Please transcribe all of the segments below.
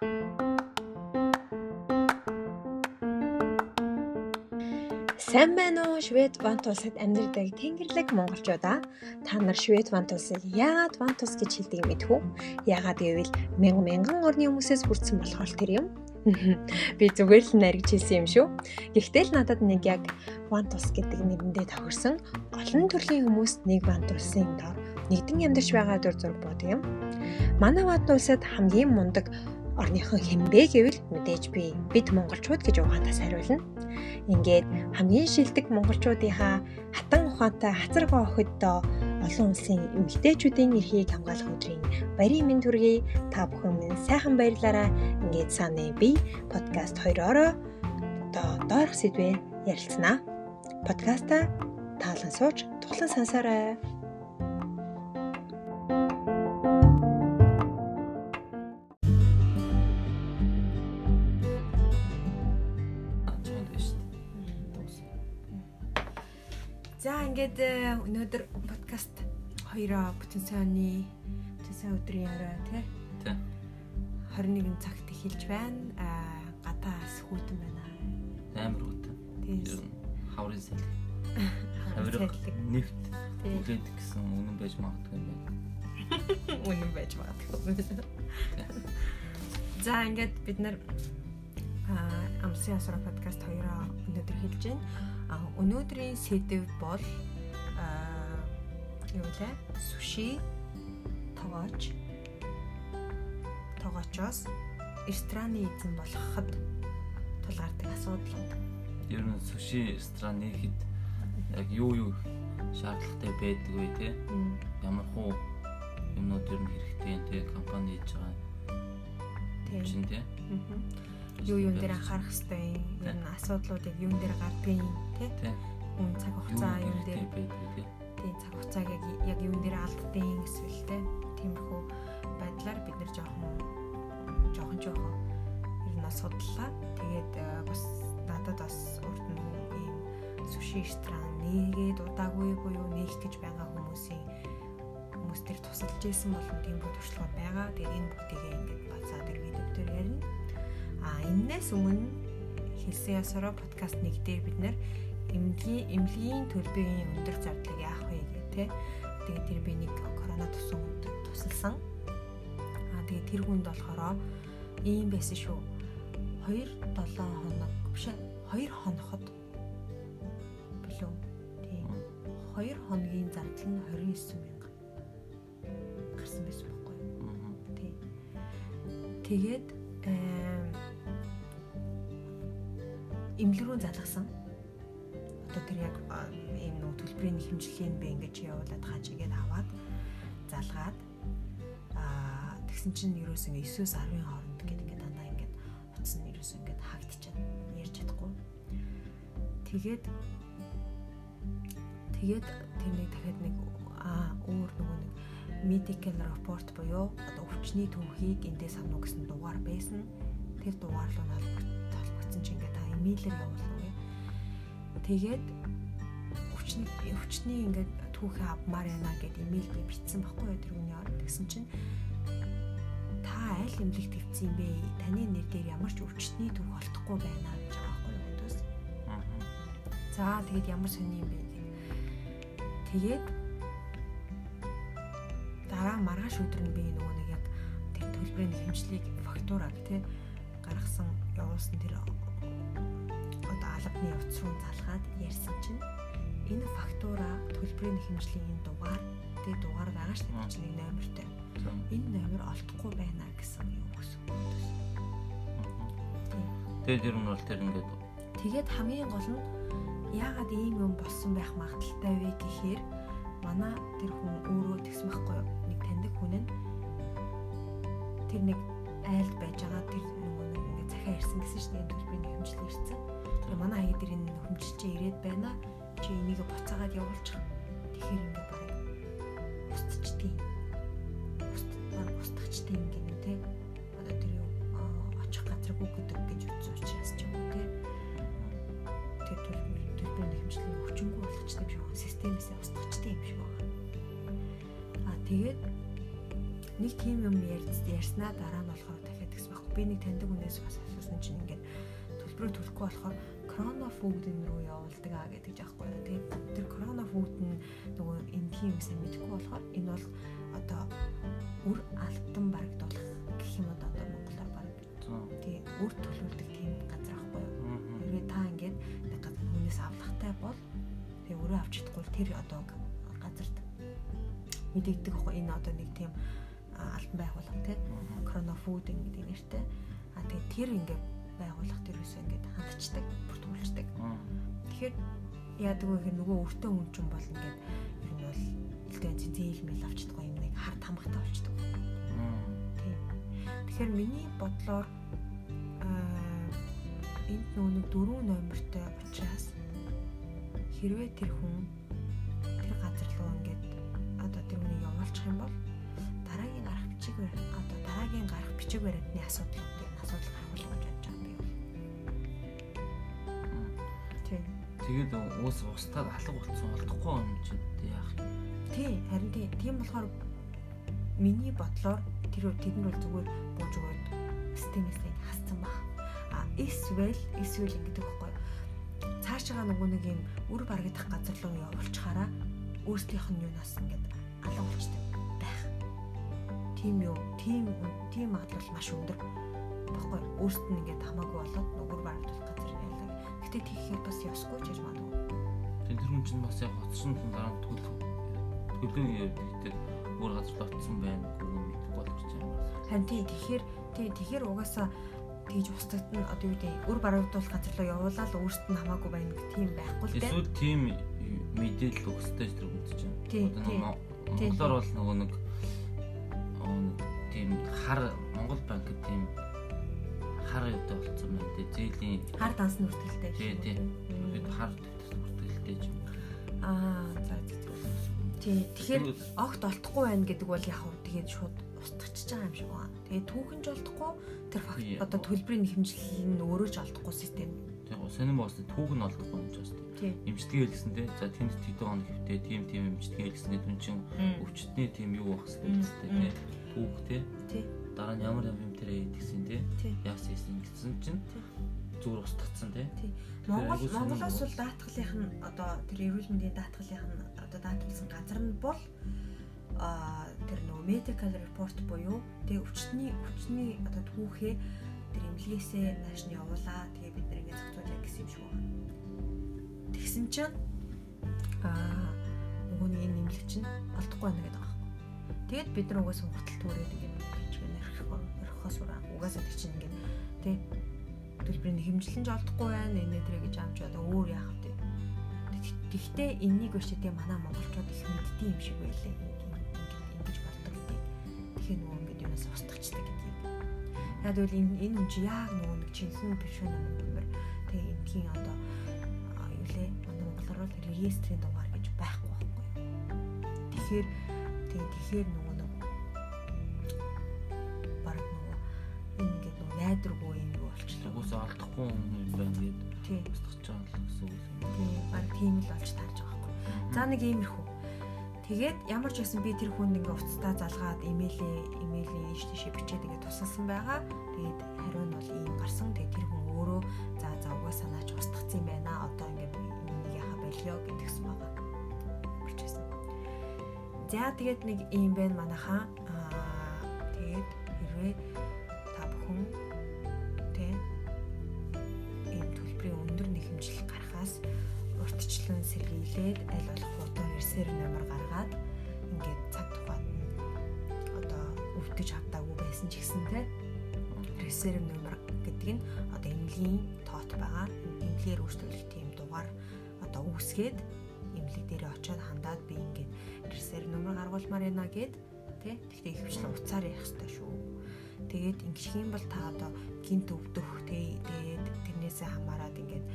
Сайн байна уу Швед Вант улсад амьдардаг тэнгэрлэг монголчуудаа та нар Швед Вант улсыг яагаад Вант ус гэж хэлдэг юм бэ хүү? Яагаад гэвэл мянган мянган орны хүмүүсээс бүрдсэн болохоор тэр юм. Би зүгээр л наригч хэлсэн юм шүү. Гэхдээ л надад нэг яг Вант ус гэдэг нэрэндээ тохирсон олон төрлийн хүмүүс нэг Вант улсын дор нэгдэн амьдарч байгаа дүр зураг бод юм. Манай Вант улсад хамгийн мундаг орныхон хэмбэ гэвэл мэдээж би бид монголчууд гэж ухаантаас хариулна. Ингээд хамгийн шилдэг монголчуудынхаа хатан ухаантай хацаргаа охиддоо олон улсын эмэгтэйчүүдийн эрхийг хамгаалах өдрийн баярын мэнд хүргэе. Та бүхэн минь сайхан баярлаарай. Ингээд саны би подкаст хоёроо одоо доорх сэдвээр ярилцсанаа. Подкаста таалан сууж тухлан сансаарай. Ингээд э, өнөөдөр подкаст хоёроо бүтэн саяны бүтэн сая өдрийн орой тий. Тий. 21 цагт эхэлж байна. Аа гадаас хүүтэн байна. Амар хүүтэн. Тийм. Хаврын сэлэг. Хаврын нефт. Тэгээд гэсэн үнэн байж магадгүй юм байна. Үнэн байж магадгүй. За ингээд бид нар амсын асра подкаст хоёроо өнөөдөр хэлж байна өнөөдрийн сэдв бол юу вэ? Суши тоогооч тоогоочоос рестораны эзэн болоход тулгардаг асуудлууд. Ер нь суши ресторан нэхэд яг юу юу шаардлагатай байдаг вэ те? Ямар хуу юмнууд ер нь хэрэгтэй те компани хийж байгаа. Тийм те. Аа юу юун дээр анхаарах хэвтэй юм ер нь асуудлуудыг юун дээр гардгийг тий хүн цаг хугацаа юун дээр. тий цаг хугацааг яг яг юун дээр алддیں۔ эсвэл тий тиймэрхүү байдлаар бид нэр жоохон жоохон жоохон ер нь асуудлаа тэгээд э, бас надад бас урд нь ийм суши ресторан нэгээд удаагүй буюу нээх гэж байгаа хүмүүсийн хүмүүс төр тусалж исэн болон тиймэрхүү туршлагууд байгаа. Тэгээд энэ бүгдийг ингээд бацаад ир видео дээр ярина. А энэс өмнө хэлсэн ясараа подкаст нэг дээр бид нэр эмнэлгийн эмнэлгийн төлбөрийн өндөр зардлыг яах вэ гэх тээ. Тэгээд тэр би нэг корона тусан тусалсан. А тэгээд тэр хүнд болохоор ийм байсан шүү. 2 7 хоног биш 2 хоноход билүү. Тийм. 2 хоногийн зардал нь 29 мянга гарсан байсан байхгүй юу? Тийм. Тэгээд эмнэлэг рүү залгасан. Тэр яг ийм нөө төлбөрийн хэмжлэлийн бэ ингэж явуулаад хажигээд аваад залгаад аа тэгсэн чинь ерөөс ингэ 9-с 10-ын хооронд гэдэг ингэ дандаа ингэ утас нь ерөөс ингэ хагдчихад ярьж чадахгүй. Тэгээд тэгээд тэр нэг дахиад нэг аа өөр нөгөө нэг medical report буюу одоо өвчний төвхийг эндээс авах гэсэн дугаар байсан. Тэр дугаар руу холбогдсон чинь ингээд имэйлээр явуулна гэ. Тэгээд өвчний өвчний ингээд түүхээ авмаар яана гэд имэйл би бичсэн байхгүй юу тэр үний орд тэгсэн чинь та аль эмнэлэг твцсэн юм бэ? Таны нэр дээр ямар ч өвчтний түүх олдохгүй байна гэж байгаа байхгүй юу хүмүүс. За тэгээд ямар сони юм бэ? Тэгээд дараа маргааш өдөр нь би нөгөө нэг яг тэр төлбөрийн хэмжлийг фактураг тий гаргасан явуулсан тэр албаны утас руу залгаад ярьсан чинь энэ фактура төлбөрийн хэмжлийн дугаар тэг агаачлах чинь нэг номертэй. Энэ номер олдохгүй байна гэсэн юм өгсөн. Тэгээд ер нь бол тэр ингээд тэгээд хамгийн гол нь яагаад ийм юм болсон байх магадaltaй вэ гэхээр манай тэр хүн өөрөө тэгсэн байхгүй юу? Нэг таньдаг хүн нь тэр нэг айлд байж байгаа тэр нөгөө нэг ингээд захиа ирсэн гэсэн чинь төлбөрийн хэмжлэл ирсэн манай хаяг дээр энэ хөмжилчээ ирээд байна. Чи энийг буцаагаад явуулчих. Тэгэхээр ингээ барыг устчдгийг. Устдаар устгачдгийг ингээ нэ тэ. Одоо тэр юу очих газар бүгдэг гэж үзсэн учраас ч юм уу тэ. Тэр төлбөр төлбөрийн хэмжлэгийг хүчингү болгочтой юм шиг байна. Системээсээ устгачтай юм шиг байна. Аа тэгээд нэг тийм юм ярьснаа дараа нь болохоор дахиад гэсэн байхгүй Би нэг таньдаг хүнээс бас асуусан чинь ингээд төлбөрөө төлөхгүй болохоор корона фудын руу явуулдаг аа гэдэг жаахгүй. Тэгээд тэр корона фуд нь нөгөө энгийн юмсаа мэдэхгүй болохоор энэ бол одоо үр алтан барагдуулах гэх юм одоо Монголоор баг. Тийм үр төлөвлөдөг тийм газар аахгүй юу. Хэрвээ та ингээд хүнээс авлахтай бол тэгээ өөрөө авч чадахгүй тэр одоо газарт мэдэгддэг аахгүй энэ одоо нэг тийм алтан байгууллага тий корона фуд гэдэг нэртэй. А тэгээ тэр ингээд байгууллага тэр үсээ ингээд хандчдаг, бүртгүүлждэг. Тэгэхээр яадаг вэ гэхээр нөгөө өртөө хүн чинь бол ингээд ер нь бол илтгэн зээл мэл авчдаг юм нэг хард хамгатай болчдөг. Тийм. Тэгэхээр миний бодлоор энд нөгөө нэг дөрөв номертой учраас хэрвээ тэр хүн тэр газар руу ингээд одоо тэр хүнийг явуулчих юм бол дараагийн гарах бичиг баримт одоо дараагийн гарах бичиг баримтны асуудал асуудал гаргуулах гэж бодож байгаа би. Тийм. Тэгээд уус устдаад алга болсон олдохгүй юм чинь яах юм. Тий, харин тийм болохоор миний бодлоор тэр тэднэр бол зүгээр бууж өгөөд системээсээ хассан баг. А эсвэл эсвэл ингэдэг байхгүй. Цаашаа нөгөө нэг юм үр барагдах газар руу явуулчихаараа өөрсдийнх нь юунаас ингээд алга болчтой байх. Тийм юу? Тийм тийм магадлал маш өндөр. Баггүй өөрсд нь ингээд хамаагүй болоод нөгөө барагдах газар ялаа. Гэтэ тийхээр бас ёсгүй ч гэж магадгүй. Тэр хүн чинь бас яг хоцсон дараа төлөв төлөв гэдэг өөр газар очсон байна гүн мэдэх болгож байна. Харин тий тэгэхээр тий тэгэхээр угаасаа тэгж устдагт нь одоо юу гэдэг өр барагдуулах газар руу явуулаад өөрсд нь хамаагүй байна гэх тийм байхгүй л дээ. Эсвэл тийм мэдээлэл өгөхтэй ч тэр үзэж байна. Тий. Монголоор бол нөгөө нэг тийм хар Монгол банк тийм хар өвдө болцсон байна тий зээлийн хар данс нүртгэлтэй. Тий тий. Бид хар нүртгэлтэй ч юм. Аа за Тий. Тэгэхээр огт олдохгүй байна гэдэг бол яг хөө тэгээд шууд устгachж байгаа юм шиг байна. Тэгээд түүхэн ч олдохгүй тэр факт одоо төлбөрийн хэмжил нь өөрөө ч олдохгүй систем. Тийм сонирн боос түүх нь олдохгүй юм ч бас тийм. Имчтгий хэлсэн те. За тэнд тэдэн хоног хөвтэй тийм тийм имчтгий хэлсэн гэдэг нь чинь өвчтний тийм юу байх хэрэгтэй те. Түүх те. Тий. Дараа нь ямар юм тэрэ гэдгсэн те. Яасан юм гэсэн чинь зүгээр устгацсан тий. Монгол Монголоос бол даатгалынх нь одоо тэр эрүүл мэндийн даатгалынх нь одоо даатгалсан газар нь бол а тэр нөгөө medical report буюу тэгээ өвчтний өвчтний одоо түүхээ тэр эмнэлгээсээ нааш нь явуулаа тэгээ бид нэр ингэ зохицуулъя гэсэн юм шиг байна. Тэгсэн чинь а нөгөөний энэ эмнэлэг чинь олдохгүй байна гэдэг байгаа. Тэгээд бид угаасаа хуртал түрээд ингэ нэрхээс угаасаа тэг чинь ингэ тий төлбөрийн хэмжлэн ч олдохгүй байна энэ тэр гэж амж одоо өөр яах вэ Гэхдээ энэнийг биш тийм манай монголчууд их мэддэг юм шиг байлээ. Ингэж болдог гэдэг. Тэгэхээр нөгөө ингэж юунаас устгачдаг гэдгийг. Яг үл энэ энэ хүн чи яг нөгөө нэг чинхэн биш үү нэмэр тэгээ энгийн одоо юу лээ манай монголоор бол реестрийн дугаар гэж байхгүй байхгүй. Тэгэхээр тэгээ тэгэхээр нөгөө найдваргүй юм юу болчихлоо. Угсаа алдахгүй юм байна гэдэг. Тийм. Устгах жаал гэсэн үг юм. Тийм. Баг тийм л болж таарж байгаа байхгүй. За нэг иймэрхүү. Тэгээд ямар ч байсан би тэр хүнд ингээ уцтаа залгаад имэйлээ имэйлийн ийш тийшээ бичээд ингээ тусалсан байгаа. Тэгээд хариу нь бол ийм гарсан. Тэгээд тэр хүн өөрөө за за угаасаа наач устгацсан юм байна. Одоо ингээ энийг яха болио гэдгсэн байгаа. Бичсэн. За тэгээд нэг ийм байна манайхаа. Аа тэгээд хэрвээ та бүхэн гарахаас урьдчилан сэргийлээд аль болох удаа резерв номер гаргаад ингээд цаг тухайд нь одоо өвдөж авдаагүй байсан ч гэсэн те резерв номер гэдэг нь одоо эмнэлгийн тоот байгаа. Эмнэлгээр өөрчлөлт тийм дугаар одоо үүсгээд эмнэлэг дээр очиод хандаад би ингээд резерв номер гаргуулмаар байна гэд тий Тэгтээ ихэвчлэн уцаар явах хэрэгтэй шүү. Тэгээд ингэх юм бол та одоо гинт өвдөх тэгээд тэрнээсээ хамаарад ингээд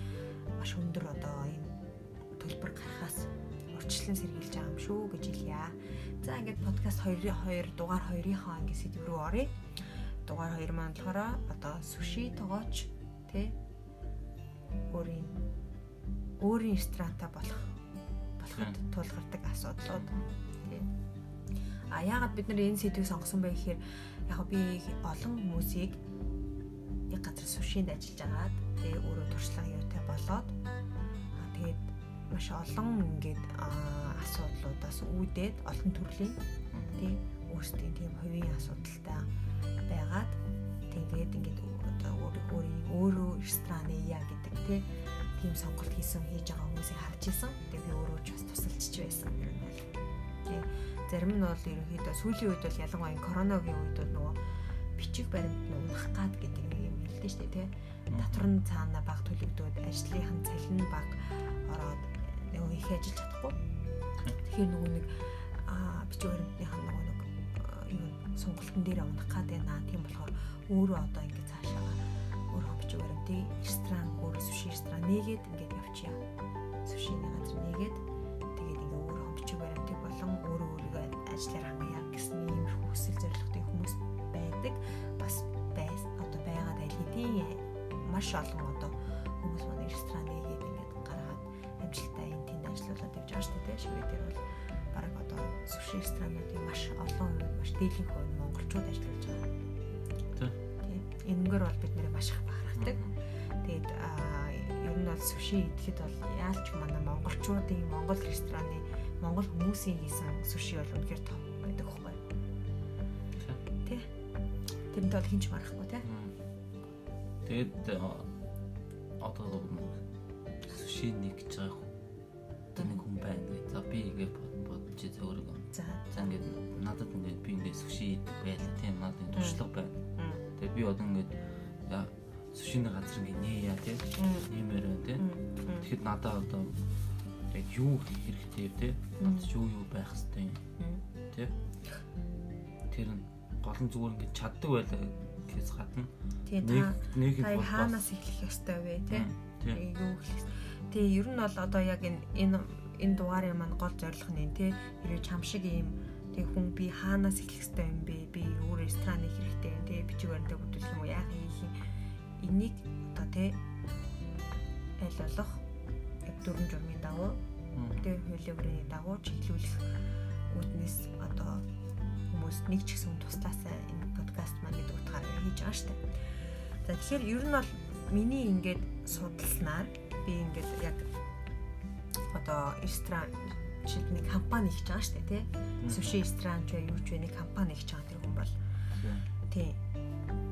маш өндөр одоо энэ төлбөр гарахаас урьдчилан сэргийлж байгаа юм шүү гэж хэлье. За ингээд подкаст 2-2 дугаар 2-ийнхаа ингээд сэдв рүү оръё. Дугаар 2 маань болохоор одоо сүши тогооч тий өөрийн өөрийн ресторантаа болох болоход тулгардаг асуудлууд тий. А яагаад бид нар энэ сэдвийг сонгосон бэ гэхээр яг би олон хүмүүсийг нэг газар сушинд ажиллаж агаад тэгээ өөрөө туршлага юутай болоод тэгээд маш олон ингээд асуудлуудаас үүдээд олон төрлийн тий өөрсдийн тийм хувийн асуудалтай байгаад тэгээд ингээд өөрийн өөрөө рестораны яа гэдэг тий тийм сонголт хийсэн хийж байгаа хүмүүсийг харж исэн. Тэгээд би өөрөө ч бас тусалчж байсан юм бол тий зарим нь бол ерөнхийдөө сүүлийн үед бол ялангуяа коронавигийн үед бол нөгөө бичиг баримт нь унах гад гэдэг нэг юм хэлдэг шүү дээ тий татвар нь цаана баг төлөгдөөд ажлынхан цалин баг ороод нөгөө их ажиллаж чадахгүй. Тэгэхээр нөгөө нэг бичиг баримтныхан нөгөө нэг юу сонголтын дээр унах гад байна. Тийм болохоор өөрөө одоо ингээд цаашаа өөрөө бичиг баримтыг ресторан өөрөө суши ресторан нэгээд ингээд явчихъя. Сушины газар нэгээд тэгээд ингээд өөрөө бичиг баримтыг болон өөрөө өөрийгөө ажлаар хангая гэсэн ийм хүсэл зорилготой хүмүүс байдаг. Бас байс одоо байгаад аль хэдийн маш олон одоо хүмүүс манай ресторан нэгээд ингээд гаргаад амжилттай энэ тэнд ажиллаулаад явж байгаа шүү дээ. Шивээ дээр бол баг одоо суши ресторануудын маш олон хувь маш дээдлийн хувь монголчууд ажиллаж байгаа. Тийм. Энэгээр бол бид нэр маш их бахархдаг. Тэгээд ер нь бол суши идэхэд бол яалч манай монголчуудын монгол рестораны монгол хүмүүсийн хийсэн суши бол үнэхээр топ байдаг хөхгүй. Тэ. Тэрэнд бол хинч марахгүй. Тэгээд одоо суши нэг гэж байгаа одоо нэг хүн байна гэ. За би ингэ бодож зөөргөө. За. За ингэ надад ингэ би ингэ суши байлаа тийм надад туршлага байна. Тэгээд би одоо ингэ сушины газар ингэ нээя тийм нэмэр байна тийм. Тэгэхэд надад одоо яг юу хэрэгтэй те надад юу юу байх хэвтэй тийм. Тэр нь гол нь зүгээр ингэ чаддаг байлаа гэхээс гадна нэг нэг бол хаанаас эхлэх ёстой вэ те юу эхлэх Тэгээ ер нь бол одоо яг энэ энэ энэ дугаарын маань гол зорилго нь те хэрэг чам шиг ийм тэг хүн би хаанаас эхлэх ёстой юм бэ? Би өөр рестораны хэрэгтэй юм те бичиг баримтаа бүтүүлэх юм уу? Яах хийх юм? Энийг одоо те аль болох? Яг дөрвөн журмын дагуу тэг хуулийн бүрийн дагуу чиглүүлэх үүднээс одоо хүмүүс нэг ч гэсэн туслаасаа энэ подкаст маань гэдэг утгаараа хийж байгаа дээ. За тэгэхээр ер нь бол миний ингээд судалснаар би ингээд яг одоо ресторан жишээд нэг компани хийж байгаа дээ тий. Суши ресторан ч юу ч вэ нэг компани хийж байгаа тэр хүн бол тий.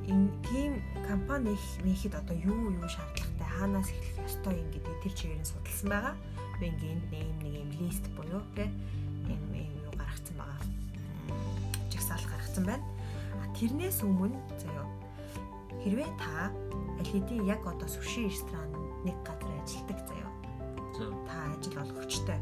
Энэ тийм компани нэхэд одоо юу юу шаардлагатай хаанаас эхлэх ёстой юм гэдэг тэр чигээр нь судалсан байгаа. Би ингээд энд нэм нэг юм лист буюу тий юм юм юу гаргацсан байгаа. Жагсаал гаргацсан байна. Тэрнээс өмнө заяа хэрвээ та аль хэдийн яг одоо суши ресторан нэг газар ажилдаг заяа. Та ажил олгогчтой.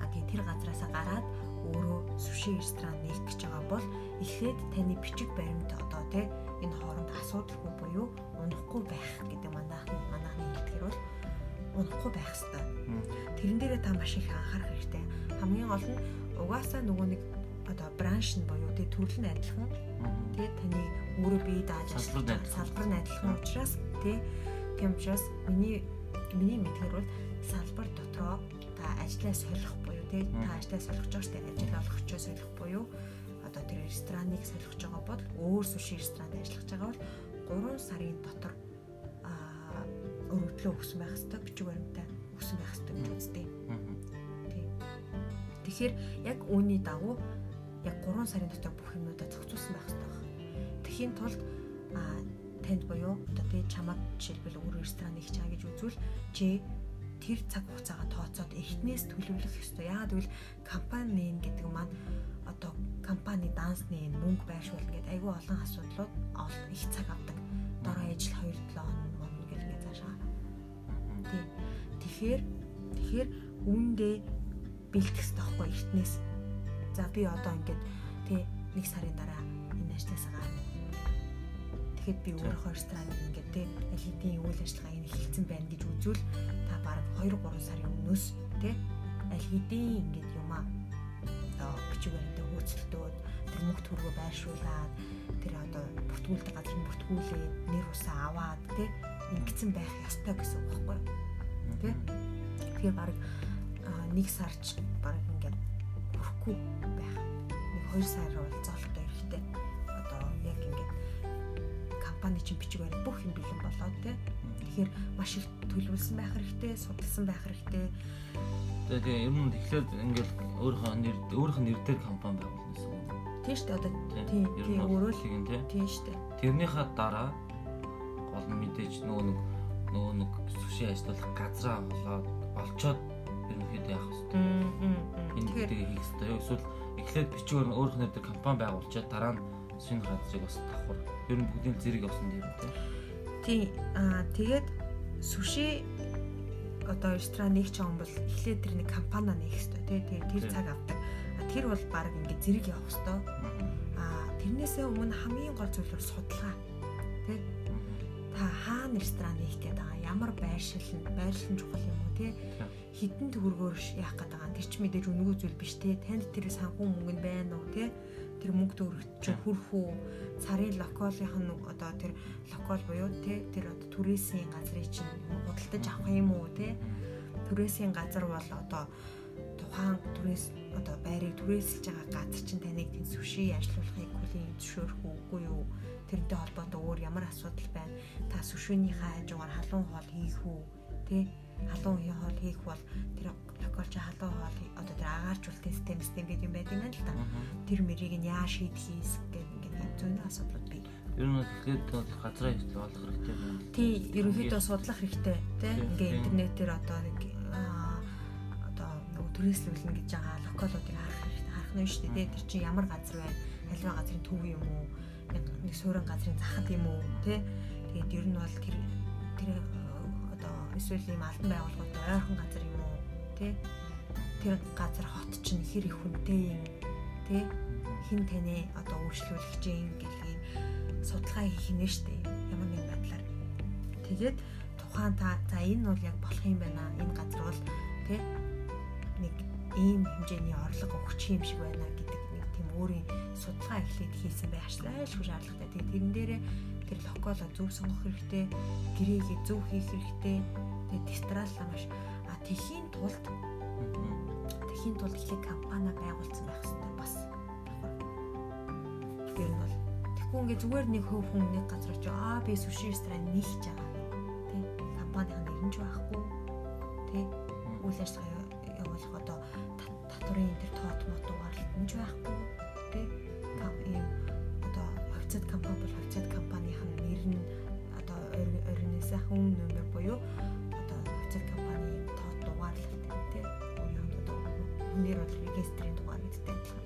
А тийм тэр газараасаа гараад өөрөө суши ресторан нээх гэж байгаа бол эхлээд таны бичиг баримт одоо тий энэ хооронд асуудалгүй буюу унахгүй байх гэдэг манайхны манайхны хэлдгэр бол унахгүй байх хэрэгтэй. Тэрэн дээрээ та маш их анхаарах хэрэгтэй. Хамгийн гол нь угаасаа нөгөө нэг одоо бранш нь буюу тий төрөл нь адилхан. Тий таны өөрөө бие дааж салбар нь адилхан. учраас тий Тийм учраас миний миний мэдгээр бол салбар дотроо та ажлаа солих буюу тий та ажлаа солих гэж байгаа ажил олгогчоо солих буюу одоо тэр рестораныг солих гэж байгаа бол өөр суши ресторанд ажиллаж байгаа бол 3 сарын дотор аа өргөдлөө өгсөн байх хэвээр бичиг баримтаа өгсөн байх хэвээр үздэг. Тэгэхээр яг үүний дагуу яг 3 сарын дотор бүх юмудаа зохицуулсан байх хэвээр. Тэхийн тулд танд буюу одоо би чамаг жишээлбэл өөр ресторан их чаа гэж үзвэл чи тэр цаг хугацаагаа тооцоод эхнээс төлөвлөх ёстой. Яагаад гэвэл компани гэдэг маань одоо компани дансны мөнгө байршуул гэдэг айгүй олон асуудлууд их цаг авдаг. Дороо ижил 2 7 хоног гэл ингээд цаашаа. Тийм. Тэгэхээр тэгэхээр үүндээ бэлтгэх хэрэгтэй байхгүй эртнээс. За би одоо ингээд тий нэг сарын дараа энэ ажлаас гарна. Тэгэхэд би өөрийнхөө рестораныг ингээд те аль хэдийн үйл ажиллагааг нь эхэлсэн байна гэж үзвэл та бараг 2 3 сарын өмнөөс те аль хэдийн ингээд юмаа одоо баримтаа хөөцөлтөөд тэр мөнгө төргөө байршуулад тэр одоо бүртгүүлдэг газар нь бүртгүүлээд нэр усаа аваад те ингэсэн байх ёстой гэсэн үг байхгүй те тэгэхээр бараг нэг сарч бараг ингээд хүрэхгүй байх нэг 2 сар бол золтой компани чинь бичиг баримт бүх юм бэлэн болоод тий. Тэгэхээр маш их төлөвлөсөн байх хэрэгтэй, судалсан байх хэрэгтэй. Тэгээ ер нь тэгэхээр ингээл өөрийнхөө нэр өөрийнх нь нэр дээр компани байгуулна гэсэн үг. Тийм шүү дээ. Одоо тийм тийм өөрөө л юм тийм шүү дээ. Тэрнийхээ дараа гол нь мэдээж нөгөө нэг нөгөө нэг сүши ажиллах газраа болоод олцоод хийх хэрэгтэй. Эсвэл эхлээд өөрийнх нь нэр дээр компани байгуулчаад дараа нь шинэ газрыг бас давхар. Ер нь бүгдийн зэрэг явсан дээр тийм. Тийм аа тэгээд сүши одоо ресторан нэг ч юм бол эхлээд тэр нэг компани нээх хэрэгтэй тий тэр тэр цаг авдаг. Тэр бол баг ингээд зэрэг явах хэрэгтэй. А тэрнээсээ өмнө хамгийн гол зүйл бол судалгаа тий та хаана ресторан нээх гээд байгаа ямар байршил нь байршил нь чухал юм уу тий хідэн төгрөгөөр яах гээд байгаа. Тэр ч мэдээж үнэгүй зүйл биш тий танд тэр санхүү мөнгө нь байна уу тий тэр мөнгө төгрөг чинь хүрх үү царын локалынх нь одоо тэр локал буюу те тэр одоо түрээсийн газрыг чинь худалдаж авах юм уу те? Түрээсийн газар бол одоо тухайн түрээс одоо байрыг түрээсэлж байгаа газар чинь таныг тийм сүши ажиллуулахыг хүлийн зөвшөөрөх үгүй юу? Тэрнтэй холбоотой өөр ямар асуудал байна? Та сүшөөнийхээ хажуугаар халуун хоол хийх үү? Те халуун хоол хийх бол тэр локалч халуун хоол одоо тэр агааржуулалтын систем систем гэдэг юм байдаг юм л да тэр мэрийг нь яа шийдэхийс гэдэг ингээд зүүн асуудлууд бий Ер нь тэгэхээр газраа ихтэй болох хэрэгтэй байна. Тий, ерөнхийдөө судлах хэрэгтэй тий. Ингээ интернетээр одоо нэг одоо нөгөө түрээслүүлнэ гэж байгаа локалуудыг харах хэрэгтэй. Харах нь шүү дээ. Тэр чинь ямар газар байна? Аливаа газрын төв юм уу? Нэг суурин газрын захад юм уу? Тий. Тэгээд ер нь бол тэр тэр эсвэл ийм албан байгууллагууд ойрхон газар юм уу? Тий. Тэр газар хот чинь хэр их хүнтэй юм? Тий. Хин таны одоо үйлчлүүлэх чинь гэх судалгаа хийх нэ штэ ямар нэгэн байдлаар. Тэгээд тухайн та за энэ бол яг болох юм байна. Энэ газар бол тэ нэг ийм хэмжээний орлого өгч юм шиг байна гэдэг нэг тийм өөрийн судалгаа эхлээд хийсэн байх айлшгүй шаардлагатай. Тэгээд тэрэн дээрээ тэр локоло зөв сонгох хэрэгтэй, гэрээгээ зөв хийх хэрэгтэй. Тэгээд дистралла маш. А тэхийн тулд тэхийн тулд ихлэ компани байгуулсан байх хэрэгтэй бас. Тэр нь бол Тэгвэл ингээ зүгээр нэг хөв хүн нэг газар очиж аа би суши ресторан нийлж байгаа. Тий компанийн нэр нь ч байхгүй. Тий үйл ажиллагаа явуулах одоо татварын энэ төр тоот нь ч байхгүй. Тий ийм одоо официт компани бол официт компанийн нэр нь одоо организацийн нөмөр буюу одоо официт компани тоот угаарлалт тий нэр бол регистрийн дугаар гэдтэй адилхан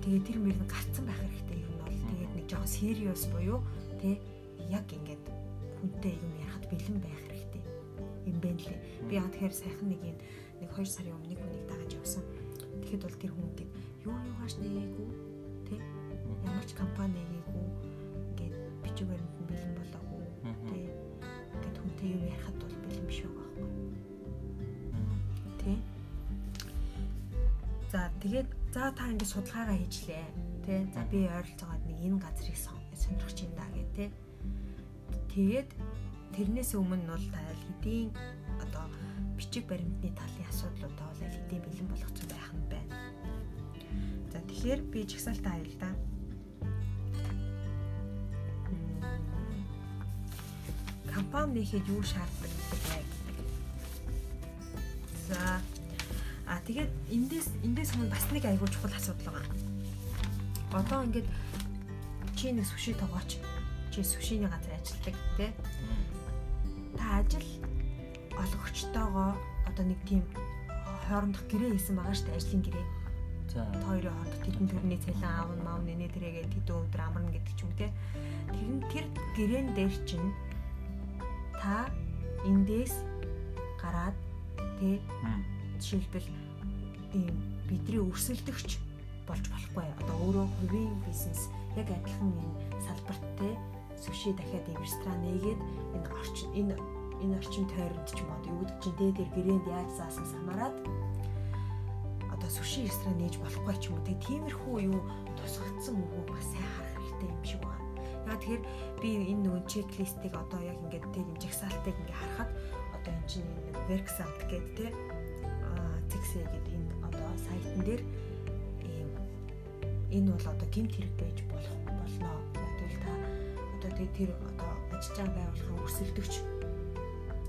тэгээ тэр мөр нь гарцсан байх хэрэгтэй жоохон serious буюу тэ яг ингээд хүнтэй юм ярахад бэлэн байх хэрэгтэй юм байна лээ. Би яа тэгэхээр сайхан нэг юм нэг 2 сарын өмнө нэг хүнийг дагаж явсан. Тэгэхэд бол тэр хүн гээд юу юугаш нэгээгүй тэ ямар ч компани нэгээгүй ингээд бичиг баримт нь бэлэн болоогүй тэ ингээд хүнтэй юм ярахад бол бэлэн биш байгаа байхгүй. Тэ За тэгээд за та ингээд судалгаагаа хийжлээ. Тэ за би ойролцоогоо энэ газрыг сонирхож юм да гэх тээ. Тэгээд тэрнээс өмнө бол та аль хэдийн одоо бичиг баримтны талын асуудлуудаа бол аль хэдийн бэлэн болгоцсон байх нь байна. За тэгэхээр би жигсаалтаа аял компани нэхэд юу шаарддаг вэ? За а тэгээд эндээс эндээс өмнө бас нэг айгүй чухал асуудал байгаа. Одоо ингээд чи нэг сүши тогооч. Чи сүшиний газар ажилладаг тий. Та ажил олгогчтойгоо одоо нэг тийм хоорондох гэрээ хийсэн байгаа шүү дээ ажлын гэрээ. За хоёрын хооронд тэдэн төрний цалин аав нь маав нэнэ тэрэгээ тэдэн өдөр амарна гэдэг ч юм те. Тэр нь тэр гэрээн дээр чинь та эндээс гараад тэ жишээлбэл ийм бидний өрсөлдөгч болж болохгүй. Одоо өөрөө хувийн бизнес яг адилхан энэ салбарт те сүши дахиад ийм ресторан нээгээд энэ орчин энэ энэ орчин тойронд ч юм уу юу гэдэг чинь дээд гэрээнд яаж заасан самараад одоо сүши ресторан нээж болохгүй ч юм уу тиймэрхүү юу тусгагдсан мөгөө бас сайн харах хэрэгтэй юм шиг байна. Яа тэгэхээр би энэ нөгөө чеклистийг одоо яг ингээд тийм жагсаалтыг ингээд харахад одоо энэ чинь нэг workshop гэдэг те а зэгсээ гэдэг энэ одоо сайтн дээр энэ бол одоо гимт хэрэг байж болох болно. Тэгвэл та одоо тэгээ тэр одоо ажиллаж байгаа байгууллагын өрсөлдөгч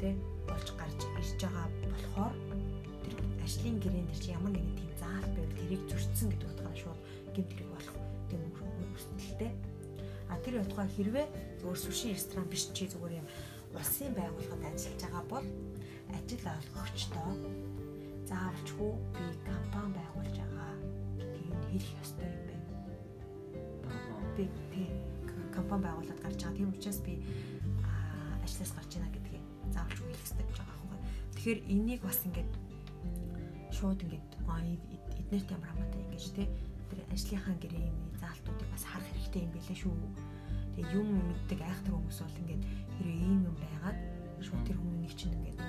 тий болж гарч ирж байгаа болохоор тэр ажлын гэрээнд чи ямар нэгэн тийм заал байвал тэрийг зөрчсөн гэдэг утгаараа шууд гэмт хэрэг тэр утгаар хэрвээ зөвхөн сүшин ресторан биш чи зүгээр юм улсын байгууллагад ажиллаж байгаа бол ажил олгогчдоо заавалчгүй би компани байгуулж байгаа гэдгийг хэлэх ёстой юм байна. Би компани байгуулад гарч байгаа. Тийм учраас би ажлаас гарч ийна гэдгийг заавалчгүй хэлэх ёстой гэж байгаа байхгүй. Тэгэхээр энийг бас ингээд шууд ингээд эднэрт ямар хамаатай ингэж те тэр ажлынхаа гэрээний заалтуудыг бас харах хэрэгтэй юм билээ шүү. Тэгээ юм мэддэг айхтар хүмүүс бол ингээд хэрэг ийм юм байгаад шууд тэр хүмүүний чинь ингээд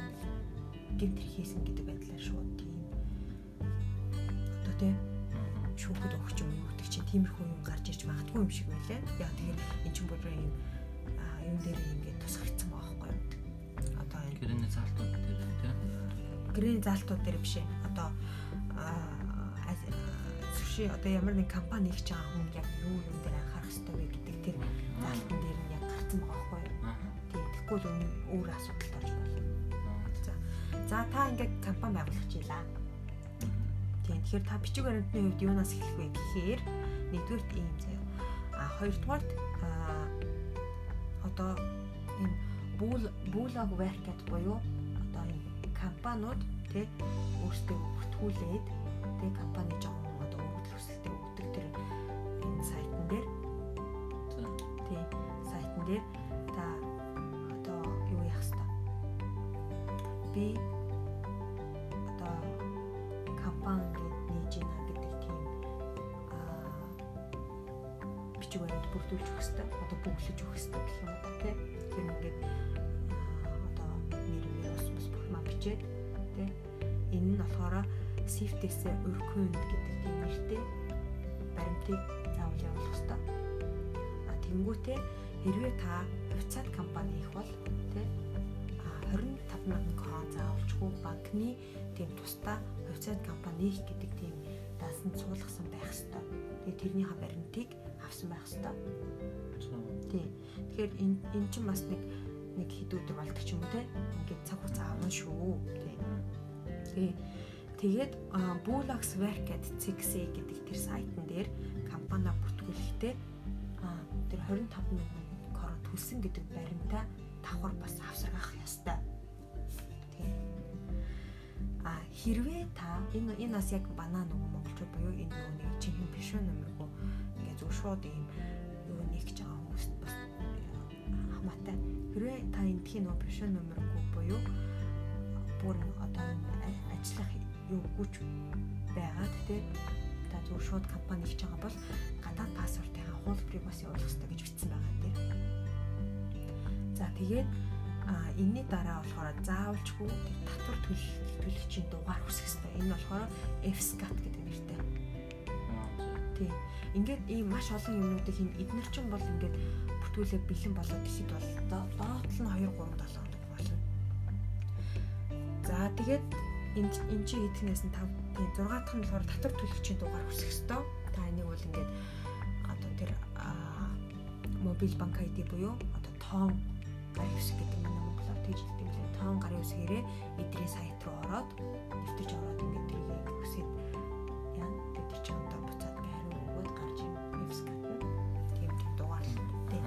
гэмт хийсэн гэдэг байдлаар шууд тийм одоо тийм шүүхэд өгч юм юу гэдэг чинь тиймэрхүү юм гарч ирж магадгүй юм шиг байлаа. Яа тэгэхээр эн чинь бүр юм юм дээр ингээд тусгагдсан байгаа байхгүй юу? Одоо энэ гэрээний заалтууд дээр тийм гэрээний заалтууд дээр биш ээ. Одоо сүши одоо ямар нэг компани хийж байгаа хүн яг юу юм дээр анхаарах хэрэгтэй вэ гэдэг тэр заалтан дээр нь яг гарсан байгаа байхгүй юу? Тийм. Тэгэхгүй л өөр асуудал болж болно. За. За та ингээд компани байгуулах чилаа. Тийм. Тэгэхээр та бичиг баримтны хувьд юунаас эхлэх вэ гэхээр нэгдүгürt ийм заяа. А хоёрдугаарт одоо энэ бүүл бүүлаг веркет буюу одоо энэ компаниуд тий өөрсдөө бүртгүүлээд тий компани жоо дээр та одоо юу яах хэвээр би одоо компани нээж ийна гэдэг тийм бичиг баримт бүрдүүлж өгөх хэвээр одоо бүглэж өгөх хэвээр гэх юм уу тий? Тэр ингээд одоо нэр нэр ус ус бүх бичээд тий? Энэ нь болохоор safety-с өркөн гэдэг тийм нэртэй баримтыг заавал явуулах хэрэгтэй. А тэнгуүтээ хэрвээ та хувьцаат компани их бол тий 25 мянган крон заавалчгүй банкны тийм тусдаа хувьцаат компани их гэдэг тийм даасан суулгасан байх хэрэгтэй. Тэгээ тэрний ха баримтыг авсан байх хэрэгтэй. Тийм. Тэгэхээр энэ эн чинь бас нэг нэг хэд өдөр болдог ч юм уу те. Ингээд цаг хугацаа авна шүү. Тийм. Тэгээ тэгээд Bullocks Werket CXA гэдэг тэр сайтн дээр компани бүртгүүлэхдээ тэр 25 мянган төлсөн гэдэг баримтаа давхар бас авсаргах ёстой. Тийм. А хэрвээ та энэ энэ бас яг банаа нөгөө монголчууд буюу энэ нөгөө нэг чихэн бишүү нэмэргүй ингээ зөв шууд ийм юу нэг гэж байгаа хүмүүст бас хамаатай. Хэрвээ та эндхийн нөгөө бишүү нэмэргүй буюу бүр одоо ажиллах юу гүч байгаад тий та зөв шууд компани хийж байгаа бол гадаад пассвортын хуулбарыг бас явуулах хэрэгтэй гэж бичсэн байгаа дээр. За тэгээд а энэний дараа болохоор заавалчгүй татвар төлөгчийн дугаар хүсэх хэрэгтэй. Энэ болохоор FSCAT гэдэг нэртэй. Тийм. Ингээд ийм маш олон юмнуудыг хин эднэр чинь бол ингээд бүртгүүлээ бэлэн болоод ихэд бол доотл нь 2 3 7 хоног болно. За тэгээд энд эн чи хэдгнээс нь 5 тийм 6 дахь нь болохоор татвар төлөгчийн дугаар хүсэх ёстой. Та энийг бол ингээд одоо тэр мобил банк ID буюу одоо тоон гарын хэсэг гэдэг манай монголоор тэгж хэлдэг лээ. Тоон гарын хэсгээрээ эдрийн сайт руу ороод нэвтэрч ороод ингээд тэрийг хүсээд яа гэдэг чи одоо буцаад хариу өгөөд гарч юм вебсайт нь. Тийм дугаарлалтай.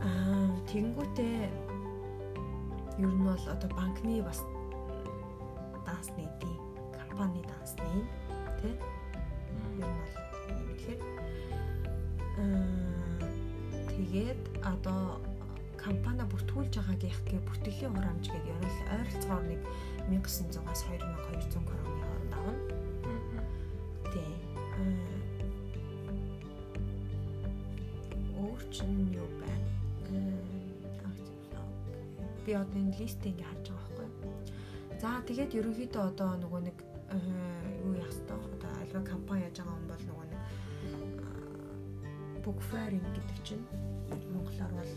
Аа тэгэнгүүтээ ер нь бол одоо банкны бас дансны ди компани дансны тий ер нь бол юм тэгэхээр тэгээд одоо компани бүртгүүлж байгаагийнхээ бүртгэлийн хурамж гэдэг ерөөл ойролцоогоор нэг 1900-аас 2200 кроны хооронд авна. Тий. Өөр чинь юу байна? Би одоо энэ листийг ингээ харж байгаа байхгүй. За тэгээд ерөнхийдөө одоо нөгөө нэг юу яах вэ? Одоо альва компани яаж байгаа юм бол нөгөө нэг book fairing гэдэг чинь монголоор бол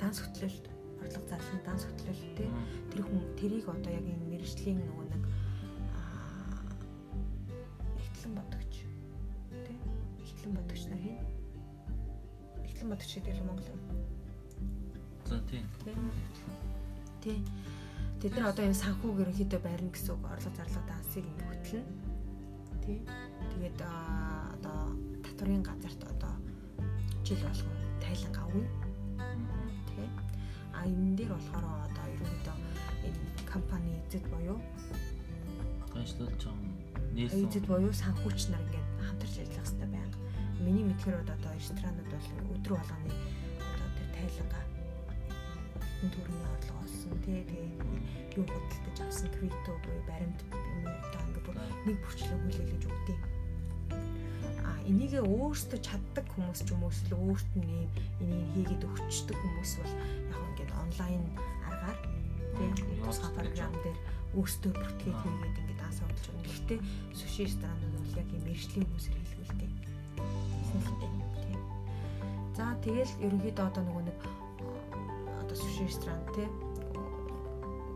данс хөтлөлт орлого зарлахын данс хөтлөлттэй тэр хүн тэрийг одоо яг энэ мэрэгжлийн нөгөө нэг ихтлэн бодогч тий ихтлэн бодогч нар хин Улаанбаатар шиг дээр Монгол. За тийм. Тий. Тэд нар одоо энэ санхүүг ерөнхийдөө барина гэсэн үг орлого зарлага дансыг хөтлөн. Тий. Тэгээд одоо татврын газарт одоо жил болгон тайлан авна. А энэ дээр болохоор одоо ерөнхийдөө энэ компани эзэд буюу ажиллаж байгаа нийслэл эзэд буюу санхүүч нар ингээд хамтарч ажиллах хэрэгтэй байнга. Миний мэдхээр одоо ресторанууд бол өдрө болгоны одоо тэр тайлангаа төрний орлого олсон тий тэгээ юу худалдаж авсан крипто буюу баримт юм одоо ингээд бүр нэг бүрчлэн хүлээлгэж өгдөг. А энийгээ өөртөө чаддаг хүмүүс ч юм уу эсвэл өөрт нь ийм энийг хийгээд өгчдөг хүмүүс бол яг онлайн аргаар тий тусгай програм дээр өөртөө бүртгээд хийгээд ингээд дан судалж байна. Гэхдээ суши ресторан нь яг ийм мэрэгжлийн хүмүүсээр хийлгүүлдэг. Тий. За тэгэл ерөнхийдөө одоо нөгөө нэг одоо суши ресторан тий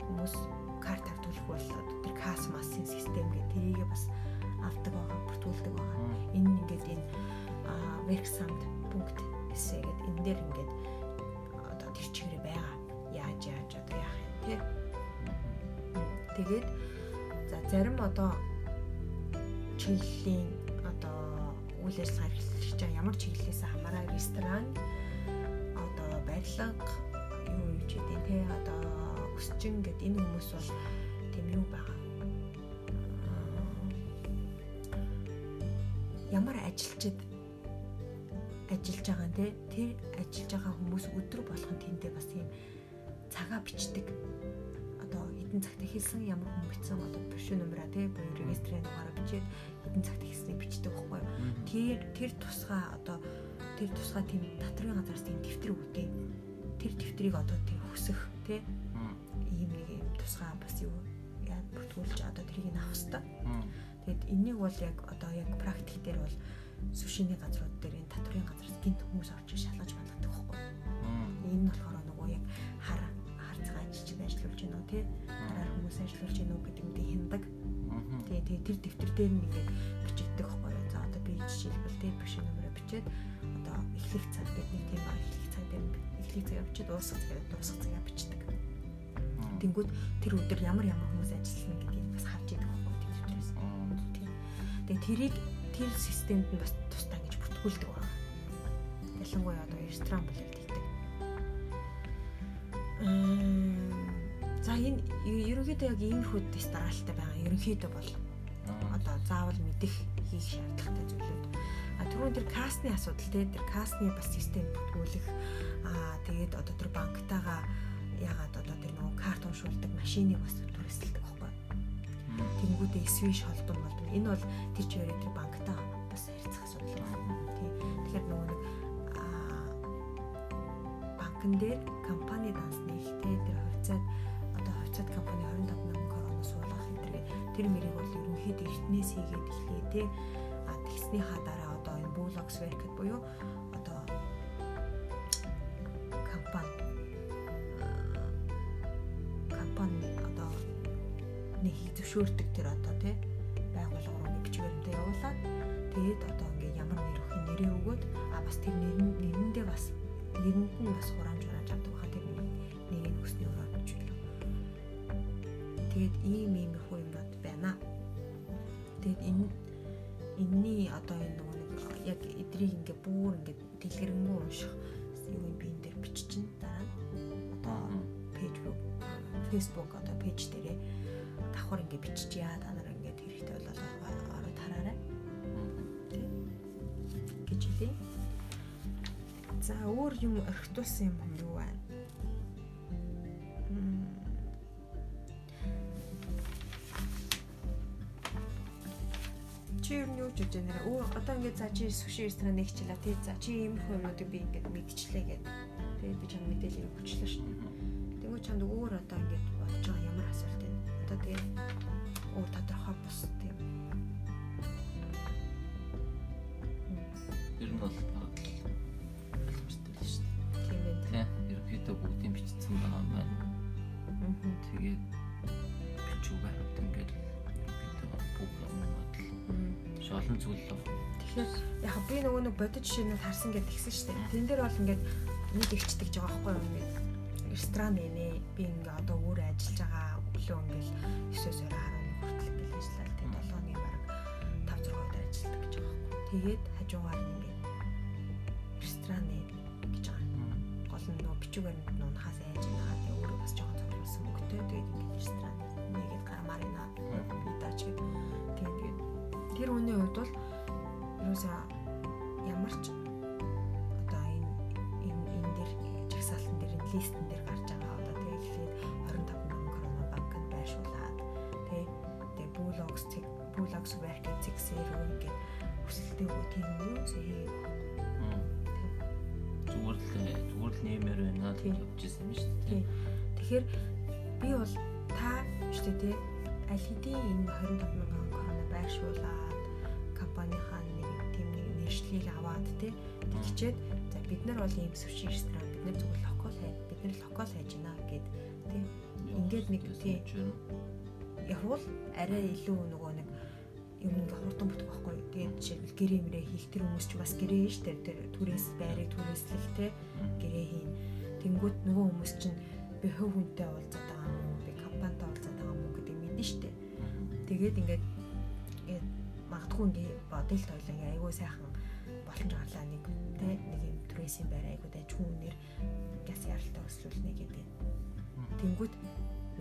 хүмүүс карт авдуулах бол тэр касс массын систем гэх тэрийгээ бас авдаг байгаа, бүртгүүлдэг байгаа. Энэ ингээд энэ worksand пункт эсэ гэдэг энэ дээр ингээд Яаж яаж одоо яах юм тий. Тэгээд за зарим одоо чиглэлийн одоо үйл ажиллагаа эрхлэж байгаа ямар чиглэлээс хамаараа ресторан одоо барилга юу юу ч гэдэг тий одоо өсчин гэд энэ хүмүүс бол тийм юу байгаа ямар ажилчид ажиллаж байгаа нэ тэр ажиллаж байгаа хүмүүс өдөр болгон тэндээ бас юм цагаа бичдэг. Одоо хэдэн цагт хэлсэн ямар хүн бичсэн одоо бишүү нөмрөө тий буюу регистрийн нугаараа бичээд хэдэн цагт хэлснийг бичдэг байхгүй тэр тэр тусгай одоо тэр тусгай тийм татрын газараас тийм дэвтэр өгдөг тэр дэвтрийг одоо тэр хүсэх тий ийм нэг юм тусгай бас юу яа бүртгүүлж одоо тэрийг авах хэвээр Тэгэд энийг бол яг одоо яг практик дээр бол сушины газрууд дээр энэ татврын газраас гинт хүмүүс орж шалгаж балгадаг байхгүй. Энэ нь болохоор нөгөө яг хар ажиллуулж гинөө тий хараар хүмүүс ажиллуулж гинөө гэдэг нь хяндаг. Тий тий тэр дэвтэр дээр нь ингээд бичигддэг байхгүй. За одоо би жишээлбэл тий биш нөмрөө бичээд одоо эхлэх цаг гэдэг нэг тийм эхлэх цаг дээр эхлэх цагаа бичээд дуусах цагаа дуусах цагаа бичдэг. Тэнгүүд тэр өдөр ямар ямар хүмүүс ажилласан гэдгийг бас харж идэг Тэгээ тэрийг тэр системд нь бас тусдаа гэж бүртгүүлдэг байна. Ялангуяа одоо ресторан бол хэлдэг. За энэ ерөнхийдөө яг иймэрхүү тест дараалттай байгаа. Ерөнхийдөө бол одоо заавал мэдэх хийх шаардлагатай зүйлүүд. А түрүүн тэр касны асуудал те тэр касны бас систем бүртгүүлэх аа тэгээд одоо тэр банктайгаа ягаад одоо тэр нөгөө карт уншуулдаг машиныг бас түрээсэлдэг Тэнгүүдээ свиш холбон болдог. Энэ бол тэр чигээр тэр банктай бас харьцах асуудал байна. Тий. Тэгэхээр нөгөө нэг банкн дээр компани данс нэгтэй тэр хувьцаат одоо хувьцаат компани 25 мянган короноос суулгах энэ тэр мэрийг бол ерөнхийдөө эртнээс хийгээд эхлэе тий. А тэгснийхаа дараа одоо энэ Bullocks Work буюу одоо компани компани нэг хийг зөвшөөрдөг тэр одоо тий байгууллага руу нэг бичвэрнтэй явуулаад тэгээд одоо ингээ ямар нэр өгөх нэрээ өгөөд а бас тэр нэрэндээ бас нэрэнд нь бас хураамж ийм ийм хөө юмнууд байна. Тэгээд энэ энэний одоо энэ нэг яг эдрийг ингээ бүүр ингээ дэлгэрэнгүй унших юу юм би энэ дээр биччихин дараа одоо Facebook Facebook одоо пэйж дээрээ давхар ингээ биччихье та нар ингээ хэрэгтэй бол ороод хараарай. гэж хэлээ. За өөр юм орхитуулсан юм юу байна? чи юу юу гэж байна нэр өөр одоо ингээд за чи суши ресторан нэгчлээ тий за чи ийм хүмүүсийг би ингээд мэдчихлээ гэдэг тэгээд би чам мэдээлэл өгчлээ шүү дээ тэгвэл чамд өөр одоо ингээд бодож байгаа ямар асуулт байна одоо тэгээд өөр тодорхой бус тийм. Ер нь бол олон зүйл л Тэгэхээр яг би нөгөө нэг бодит жишээнүүд харсан гэдэг тэгсэн шүү дээ. Тэн дээр бол ингээд нэг ичдэг жбайгаа байхгүй юу ингээд ресторан нэ би ингээ одоо өөр ажиллаж байгаа өглөө ингээл 9-оос 11 хүртэл ингээл ажиллаад тэг 7-ны бараг 5 6 удаа ажилладаг гэж байгаа байхгүй. Тэгээд хажуугаар ингээ ресторан нэ гэж байгаа. Гол нь нөгөө бичүүгээр нунахаас айж юуса ямар ч одоо энэ энэ энэ дээр жагсаалтан дээр энэ листэн дээр гарч байгаа. Одоо тэгээ эхлээд 25 мянган крона банкнд байршуулад тэгээ тэгээ Bullocks Bullocks Work Zix-ээр ингээд өсөлтөө өгөө тийм юу зээ зүгээр л зүгээр л нэмэр байна л явж ирсэн юм шүү дээ. Тэгэхээр би бол та шүү дээ аль хэдийн энэ 25 мянган крона компанийнхаа мэрэгчлийг аваад тий тэгчээд за бид нар бол ийм суши ресторан бид нар зөвхөн локал хай бид нар локал хайж байна гэд тий ингээд нэг тий явбал арай илүү нөгөө нэг юм ингээ хурдан бүтэх байхгүй. Тэгээд жишээлбэл гэрээ мэрээ хийх тэр хүмүүс ч бас гэрээ шүү дээ. Тэр түрээс байрыг түрээслэх те гэрээ хийн. Тэнгүүт нөгөө хүмүүс чинь би хөв хүнтэй уулзаад байгаа юм? Би компанитай уулзаад байгаа юм гэдэг шүү дээ. Тэгээд ингээд ингээд магадгүй ингээ бодолт ойлон айгүй сайхан боломж гарлаа нэг те нэг юм түрээсийн байр айгуу дайж хүнээр газ яралтай өслүүлнэ гэдэг. Тэнгүүт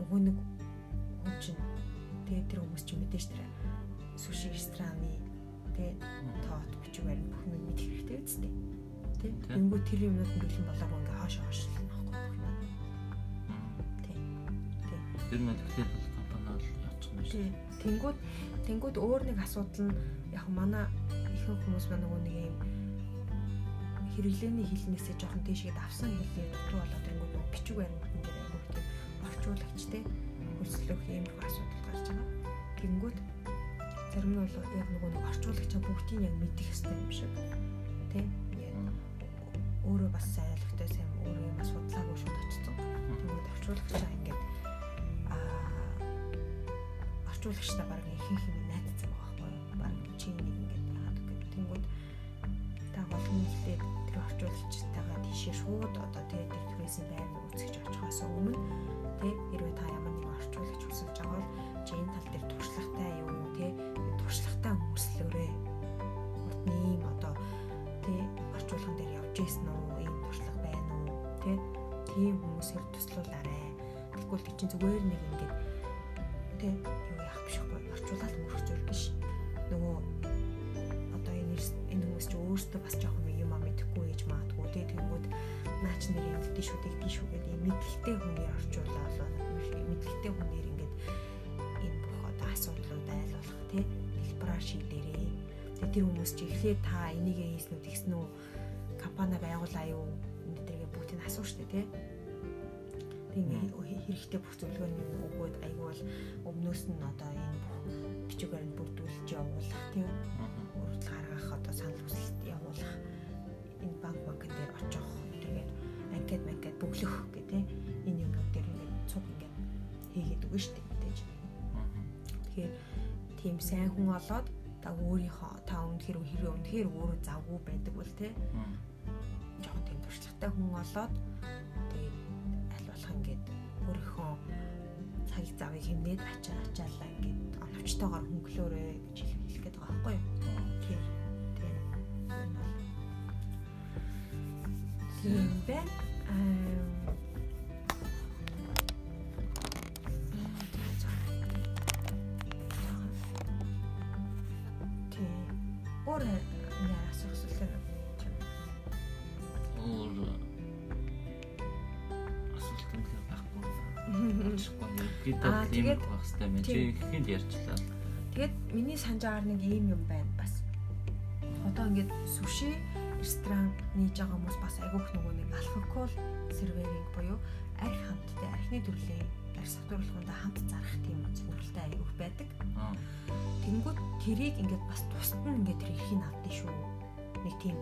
нөгөө нэг хүн чинь тэгээ тэр хүмүүс чинь мэдээж тэр суши рестораны тэ тоот бичиг барин бүх юм мэдэх хэрэгтэй үстэй. Тэ. Тэнгүүт тэр юмнууд бэлэн болоогүй ингээ хоош хоош л нөхгүй бүх юм. Тэ. Тэ. Тэр нь тэгэхээр компани бол явчих юм шүү. Тэнгүүт тэнгүүт өөр нэг асуудал нь яг манай ихэнх хүмүүс маань нөгөө нэг юм хэрэглээний хилнээсээ жоохон тийшгээд авсан хэлээ дутуу болоод ирэнгүүт бичиг баримт дээр айгуух тийм орчуулагч те хөлслөх юм их асуудал гарч байгаа. Тэнгүүт зарим нь бол яг нөгөө нэг орчуулагчаа бүгдийг яг мэдэх хэрэгтэй юм шиг тий өөрөө бас ойлгохтой сайн өөрөө юм судлаагүй шууд очсон. Тэгвэл орчуулагчаа ингээд аа орчуулагчтай баг ихэнх юм шууд одоо тэгээ тэр түрээсийн байр үүсгэж очихоос өмнө тий хэрвээ та ямар нэг орчуулагч хүсэж байгаа бол чи энэ тал дээр туршлагатай юу тий туршлагатай хүмүүслөөрэй. Урдны ийм одоо тий орчуулган дээр явж ийсэн үү? Ийм туршлага байна уу? Тий тийм хүмүүсээр туслуулаарай. Тэгвэл тий чинь зүгээр нэг ингээд тий юу яах бишгүй орчуулаад мөрөх зүйл биш. Нөгөө одоо энэ энэ хүмүүс чи өөрсдөө бас жоохон юм а мэдэхгүй ээж маадгүй тий тэнгүүд наач нэр гэдэг шүү дээ шүү гэдэг юм мэдлэгтэй хүнээр орчуулаа мэдлэгтэй хүнээр ингээд энэ бүх одоо асуудлууд айлуулах тий хэлбэраар шийдээрэй. Тэгээ тэр хүмүүс чи эхлээд та энийг хийсэн үү тэгсэн үү? Компани байгуулаа юу? Энэ дээргээ бүгдийг нь асууж штэ тий. Тэгээ хэрэгтэй бүх зөвлөгөөний өгөөд айгүй бол өмнөөс нь одоо энэ бүх бичгээр нь бүрдүүлж явуулах тий. Урд гаргах одоо санал хүсэлт явуулах. Энэ банк банк дээр очих анкет манкет бөглөх тий. Энэ юмнууд дээр ингээд цуг ингээд хийгээд өгнө штэ мэдээж. Тэгэхээр тийм сайн хүн олоод та өөрийнхөө та үнэхээр хэрэг үнэхээр өөрөө завгүй байдаг бол тий. Жохон тийм туршлагатай хүн олоод тэгээд аль болох ингээд өөрийнхөө цаг завыг хэмнээд ачаа ачаалаа ингээд оновчтойгоор хөнгөлөөрэй гэж хэлэх гээд байгаа байхгүй юу? Тийм. Тийм. Тийм байна. Өөр яа асуух асуулт өөр асуулт юм байхгүй. Гэдэг тийм байх хэрэгтэй мэн. Чи ихэнд ярьчлаа. Тэгээд миний санаж агаар нэг ийм юм байна бас. Одоо ингээд суши ресторан нээж байгаа хүмүүс бас айгүйх нөгөө нэг алкогол серверинг буюу арх хамттай архины төрлийн арх сатуурлахында хамт зарах тийм зөвлөлтэй айгүйх байдаг. Тэнгүүд тэрийг ингээд бас тусад нь ингээд тэр эрхийг авдээ шүү. Нэг тийм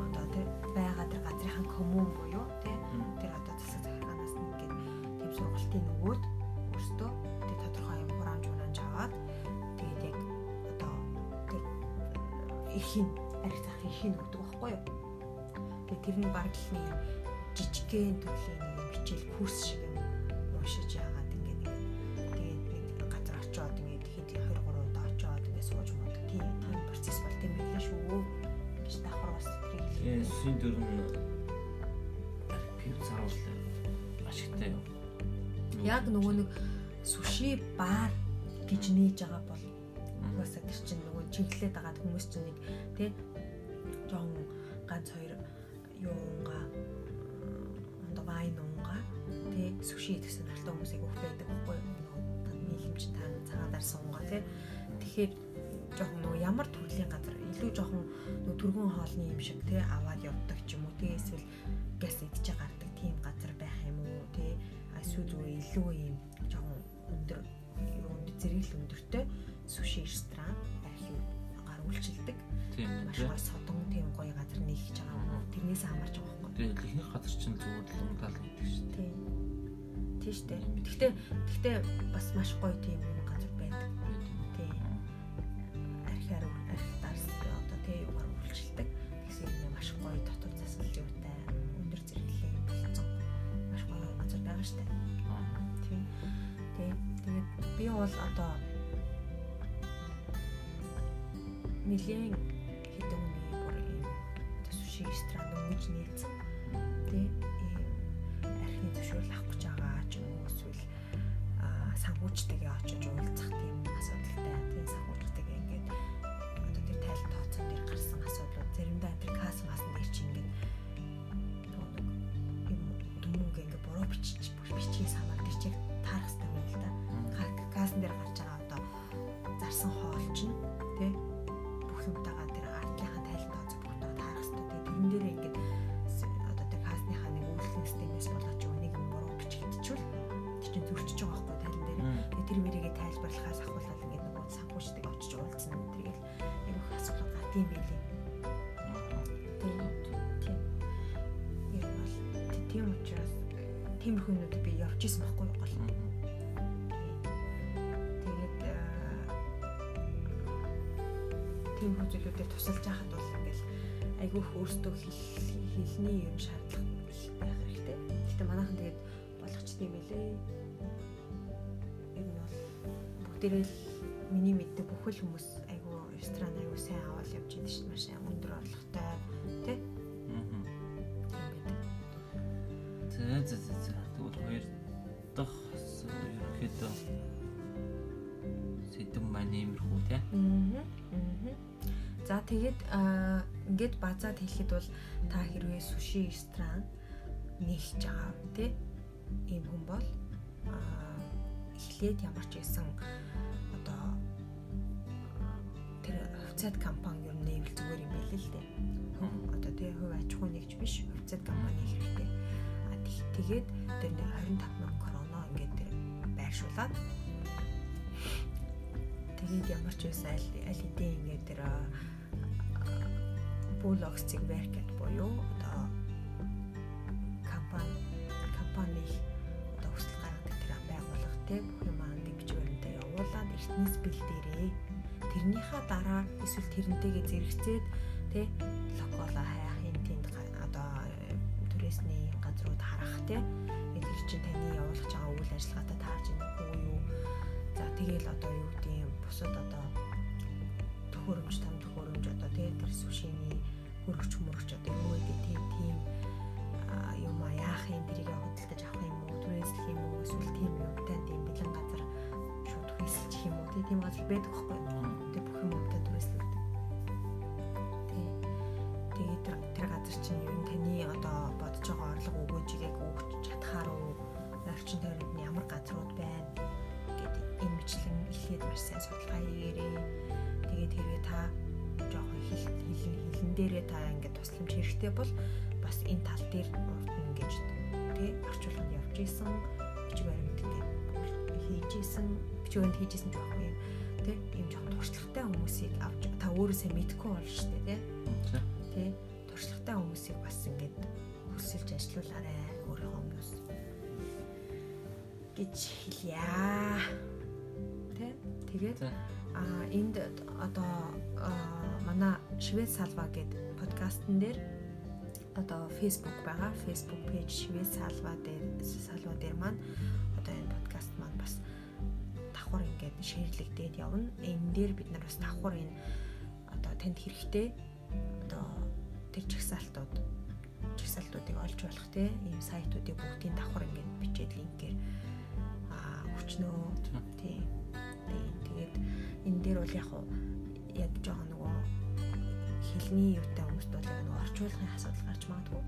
одоо тэр байгаа тэр газрынхан коммун буюу тий тэр одоо засаг захиргаанаас нь ингээд тийм сургалтын нөгөөд өөртөө тэр тодорхой юм хураамж унаанж аваад тэгээд яг одоо тэр эрхийн арх зах эрхийн өгдөг байхгүй юу. Тэгээ тэр нь баг л нэг жижигхэн төрлийн нэг бичээл курс шиг юм уншиж яагаад ингээд тэгээд нэг газар очиод ингээд хэд 2 3 удаа очиод ингээд сууж мод тийм тийм процесс болт юм байлаа шүү гэж давхар бас тэрийг хэлээ. Син дөрн архив заруулал ашигтай юу? Яг нөгөө нэг суши бар гэж нээж байгаа бол угаасаа тэр чинь нөгөө чиглэлээд байгаа хүмүүс чинь нэг тий жоон ганц хоёр юунга ондо вайн унга тий суши гэсэн нартай хүмүүс айгүйх байдаг байхгүй юу? Нийлэмж та цагаанаар сунга тий тэгэхээр жоохон нөгөө ямар төрлийн газар илүү жоохон нөгөө түргэн хоолны юм шиг тий аваад явдаг ч юм уу. Тий эсвэл газ идэж гардаг тийм газар байх юм уу тий эсвэл зүгээр илүү юм жоохон өндөр юунд зэрэгл өндөртэй суши ресторан архив гар үйлчилдэг. Тийм маш гоё содон тийм гоё газар нэгж байгаа юм. Тэрнээс хамаарч байгаа байхгүй. Тийм ихэнх газар чинь зүгээр лунгал гэдэг шүү дээ. Тийм. Шүү дээ. Гэхдээ гэхдээ бас маш гоё тийм юм газар байдаг. Тийм. Архиар архив дарс одоо тийм юугаар үйлчилдэг. Тэгсэн юм маш гоё дотор засал юутай өндөр зэрэглэлийн болцсон маш гоё газар байгаа шүү дээ. Тийм. Тийм. Тэгээд би бол одоо нэгэн хэдэн хүний бүр ийм суши ресторан өнгөж нээсэн. Тэ архины зөвшөөрөл авах гэж байгаа ч юм уу эсвэл санхүүжтэйгээ очиж уулзах тийм асуудалтай. Тийм санхүүжтэйгээ ингээд одоо тэр тайл тооцоо дээр гарсан асуудлууд заримдаа тэр кас масан дээр чи ингээд дүмүг ингээд буруу бичиж бичгийг самаар тэр чиг таарах хэрэгтэй юм л да. Касан дээр юмнууд би явж исэн байхгүй гол. тиймэрхүү зүйлүүдэд тусалж яхад бол ингээл айгүйх өөртөө хэлний юм шаардлага байх хэрэгтэй. Гэтэ манайхан тэгээд болгочтой юм билээ. Энэ бол бүгдээрээ миний мэддэг бүхэл хүмүүс айгүй ресторан айгүй сайн аваад явж идэв шүү дээ. Маш өндөр тэгээд ингээд базаад хэлэхэд бол та хэрвээ суши ресторан нийлж байгаа тий ийм хүн бол эхлээд ямар ч байсан одоо тэр хувьцаат компани юу нээвэл зүгээр юм байл л дээ. Одоо тий хувь аж ахуй нэгж биш хувьцаат компани хэрэгтэй. А тэгээд тэр 25 мянган корона ингээд тэр байршуулад тэгээд ямар ч байсан аль аль хэдийн ингээд тэр Bullocks-ийг Werket буюу одоо компани компани одоо хүсэл гаргадаг тэр байгууллага те бүх юм англи бичвэрнтэй явуулаад эртнээс бэлдээрээ тэрнийхээ дараа эсвэл тэрнтэйгээ зэрэгцээд те локола хайхын тэнд одоо туризмын газрууд харах те тэр чинь таны явуулах байгаа үйл ажиллагаатай таарч байгаа юу. За тэгэл одоо юу гэдэг юм бусад одоо төхөөрөмж там төхөөрөмж одоо тий тэр сушины хөрөгч мөрөгч одоо юу гэдэг тийм тийм юм а яах юм тэрийг хөдөлтөж авах юм уу түрээслэх юм уу эсвэл тийм юмтай тийм бэлэн газар шууд хөөсөлчих юм уу тий тийм газар байдаг байхгүй тий бүх юм юмтай түрээслэгдэг тий. Тэгээд тэр тэр газар чинь юу таны одоо бодож байгаа орлого өгөөжийг өгч чадхаар уу? Орчин тойронд нь ямар газрууд байна? гэдэг энэ мэтлэн эхлээд маш сайн судалгаа хийгээрэй дээрээ та ингээд тусламж хэрэгтэй бол бас энэ тал дээр ингэж тий орчуулганд явж исэн бичиг баримтыг хийж исэн бичиг баримт хийж исэн жоох юм тий ийм жоохон туршлагатай хүмүүсийг авч та өөрөөсөө мэдгүй бол шүү дээ тий. Тий. Туршлагатай хүмүүсийг бас ингээд хөсөлж ажилуулаарай өөрийнхөө хүмүүс гэж хэлье. Тий тэгээд А энд одоо манай Швед салва гэдэг подкастн дээр одоо Facebook байгаа. Facebook page Швед салва дээр салва дээр маань одоо энэ подкаст маань бас давхар ингээд шеэрлэгдээд явна. Энэ дээр бид нар бас давхар энэ одоо танд хэрэгтэй одоо тэр чагсаалтууд чагсаалтуудыг олж болох те ийм сайтуудыг бүгдийн давхар ингээд бичээд линкээр аа хүчнөө тий. Бол яг яг жоохон нөгөө хэлний юутай хүмүүст бол яг нөгөө орчуулгын асуудал гарч магадгүй.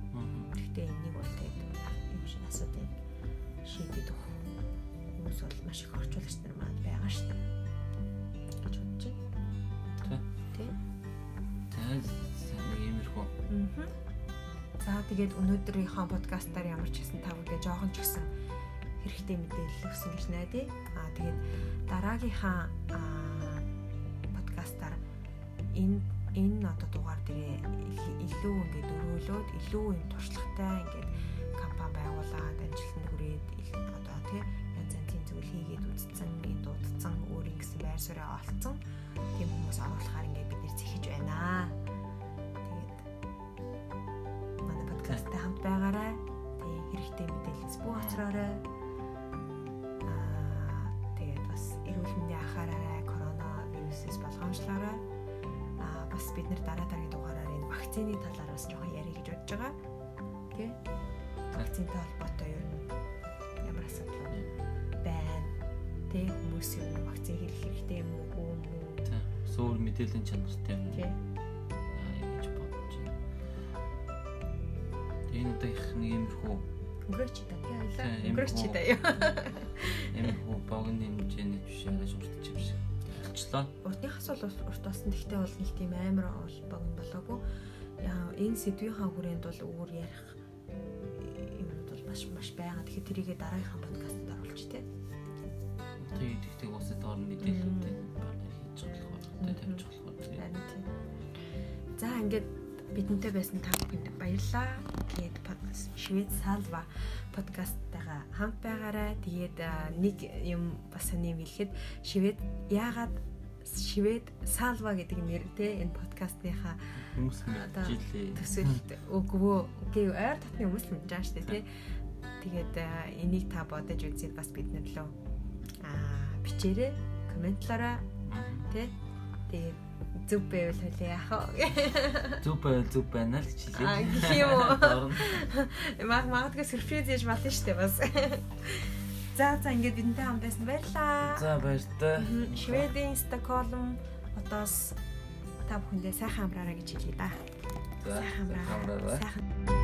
Гэхдээ энийг бол тэгээд юм шиг асуудыг шийдэж өгөх хүмүүс бол маш их орчуулагч нар маань байгаа шүү дээ. гэж бодож байна. Тэ. Тэгээд нэг иймэрхүү. Аа. За тэгээд өнөөдрийнхөө подкастаар ямар ч гэсэн та бүдэ жоохон ч гэсэн хэрэгтэй мэдээлэл өгсөн гэж найдаа. Аа тэгээд дараагийнхаа энэ энэ одоо дугаар дээр илүү ингээд өрөөлөөд илүү юм туршлагатай ингээд компани байгуулаад амжилтанд хүрээд одоо тий янз янзын зүйл хийгээд үзсэн, энэ дуудсан, өөрийн гэсэн байр суурьаа олцсон тийм хүмүүс оруулахаар ингээд бид нэр зэхэж байна. Тэгээд манай подкасттай хамт байгаарай. Тэгээ хэрэгтэй мэдээлэлс бүх хоцроорой. Аа тэгээд бас эрүүл мэндийн анхаараарай, коронавирусээс болгоомжлоорой бас бид нэр дараа дараагийн дугаараар энэ вакцины талаар бас жоохон ярих гэж бодож байгаа. Тэ? Вакцинтай холбоотой юу ямар асуудал байна? Тэ хүмүүс юу вакцин хийх хэрэгтэй юм уу? Үгүй юм уу? Тэ. Суур мэдээллийн чанартай юм. Тэ. Энэ удаа их нэг юмрхүү өнгөрөөч та тий аялаа. Өнгөрөөч та юу. Юмрхүү богино хэмжээний биш яаж уртч юм шиг болчлоо. Уртынхаас бол урт болсон. Гэхдээ бол нэг тийм амар богино болоогүй. Яа энэ сэдвийнхаа хүрээнд бол өөр ярих юмуд бол маш маш байгаа. Тэгэхээр тэрийгээ дараагийнхаа подкастт оруулж тээ. Тэгээд тэгтээ уусаа доор мэдээлэлтэй хийж болох байна. Тавьж болох байна. За ингээд бидэнтэй байсан та бүхэнд баярлалаа. Тэгээд Швед Салва подкасттайгаа хамт байгаарай. Тэгээд нэг юм бас сони юм хэлэхэд Швед яагаад Швед Салва гэдэг нэртэй энэ подкастныхаа хүмүүс мэджилээ. Төсөлт өгвөө. Гээ ойр татны хүмүүс л мэдэж байгаа шүү дээ тий. Тэгээд энийг та бодож үзээд бас бид нар лөө аа бичээрэй, комментлаараа тий. Тэгээд зүв байвал хөлөө яах вэ? Зүв байвал зүв байна л гэж хэлээ. Аа гэх юм уу? Маг магадгүй сюрприз яаж болно шүү дээ бас. За за ингээд бидэнтэй хамт байсан баярлаа. За баяртай. Шведийн Стокгольм хотоос та бүхэндээ сайхан амраарай гэж хэлье да. За сайхан амраарай. Сайхан